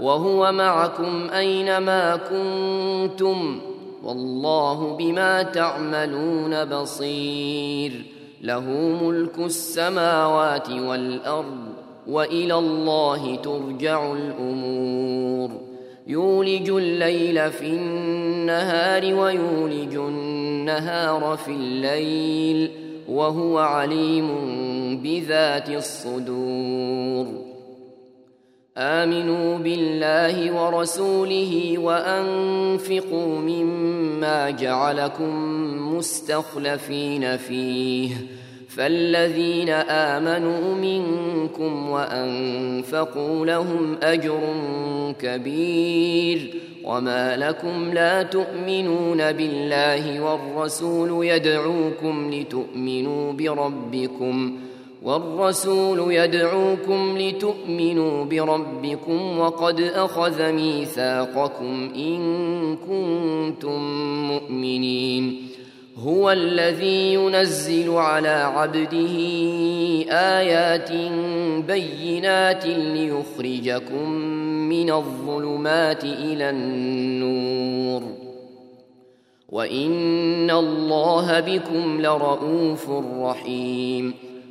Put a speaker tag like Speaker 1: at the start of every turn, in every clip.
Speaker 1: وهو معكم أينما كنتم والله بما تعملون بصير. له ملك السماوات والأرض وإلى الله ترجع الأمور. يولج الليل في النهار ويولج النهار في الليل وهو عليم بذات الصدور. آمنوا بالله ورسوله وأنفقوا مما جعلكم مستخلفين فيه. فالذين آمنوا منكم وأنفقوا لهم أجر كبير. وما لكم لا تؤمنون بالله والرسول يدعوكم لتؤمنوا بربكم. والرسول يدعوكم لتؤمنوا بربكم وقد أخذ ميثاقكم إن كنتم مؤمنين. هو الذي ينزل على عبده آيات بينات ليخرجكم من الظلمات إلى النور. وإن الله بكم لرءوف رحيم.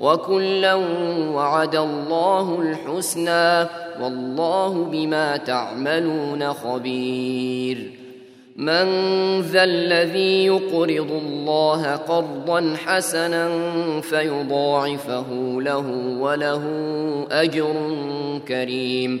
Speaker 1: وكلا وعد الله الحسنى والله بما تعملون خبير. من ذا الذي يقرض الله قرضا حسنا فيضاعفه له وله أجر كريم.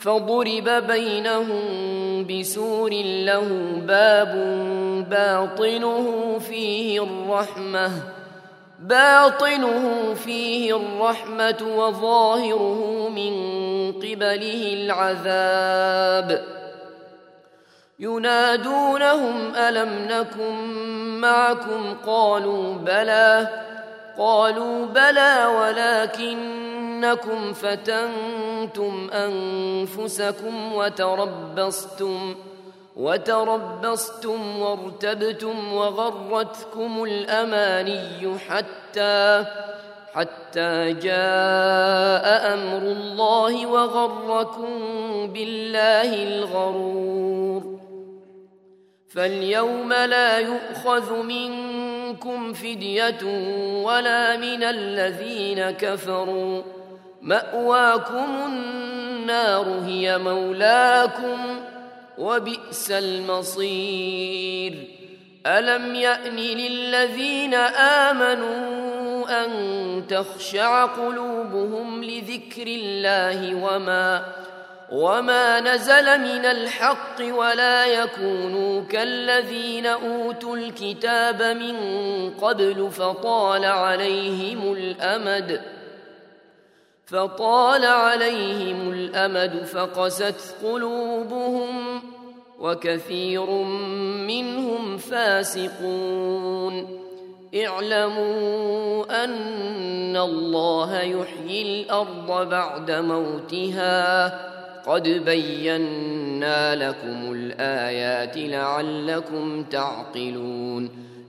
Speaker 1: فضرب بينهم بسور له باب باطنه فيه الرحمة باطنه فيه الرحمة وظاهره من قبله العذاب. ينادونهم ألم نكن معكم؟ قالوا بلى قالوا بلى ولكنكم فتنتم أنفسكم وتربصتم وتربصتم وارتبتم وغرتكم الأماني حتى حتى جاء أمر الله وغركم بالله الغرور فاليوم لا يؤخذ منكم فدية ولا من الذين كفروا مأواكم النار هي مولاكم وبئس المصير. ألم يأن للذين آمنوا أن تخشع قلوبهم لذكر الله وما وما نزل من الحق ولا يكونوا كالذين أوتوا الكتاب من قبل فطال عليهم الأمد. فطال عليهم الأمد فقست قلوبهم وكثير منهم فاسقون. اعلموا أن الله يحيي الأرض بعد موتها. قد بينا لكم الآيات لعلكم تعقلون.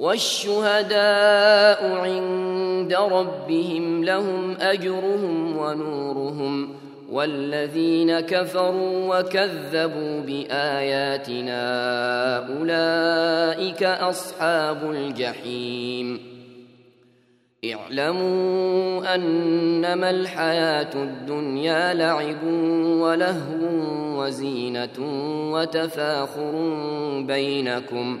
Speaker 1: والشهداء عند ربهم لهم أجرهم ونورهم والذين كفروا وكذبوا بآياتنا أولئك أصحاب الجحيم. اعلموا أنما الحياة الدنيا لعب ولهو وزينة وتفاخر بينكم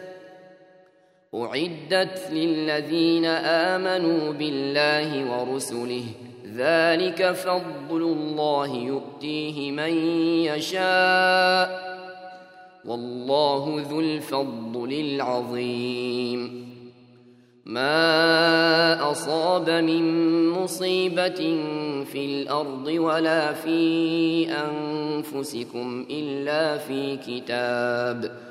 Speaker 1: أعدت للذين آمنوا بالله ورسله ذلك فضل الله يؤتيه من يشاء والله ذو الفضل العظيم. ما أصاب من مصيبة في الأرض ولا في أنفسكم إلا في كتاب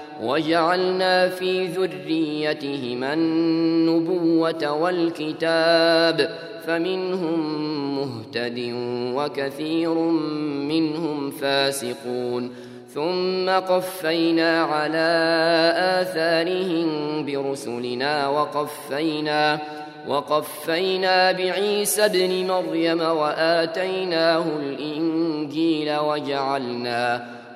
Speaker 1: وجعلنا في ذريتهما النبوة والكتاب فمنهم مهتد وكثير منهم فاسقون. ثم قفينا على آثارهم برسلنا وقفينا وقفينا بعيسى ابن مريم وآتيناه الإنجيل وجعلنا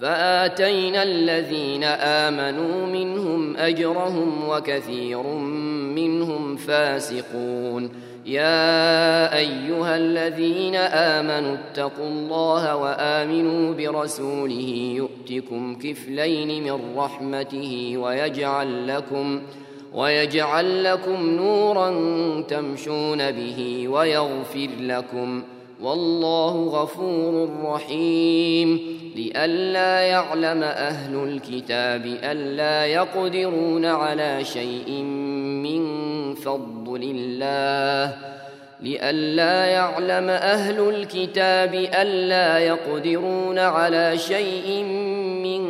Speaker 1: فآتينا الذين آمنوا منهم أجرهم وكثير منهم فاسقون. يا أيها الذين آمنوا اتقوا الله وآمنوا برسوله يؤتكم كفلين من رحمته ويجعل لكم ويجعل لكم نورا تمشون به ويغفر لكم ۖ والله غفور رحيم. لئلا يعلم أهل الكتاب ألا يقدرون على شيء من فضل الله. لئلا يعلم أهل الكتاب ألا يقدرون على شيء من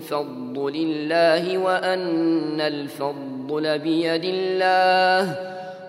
Speaker 1: فضل الله وأن الفضل بيد الله.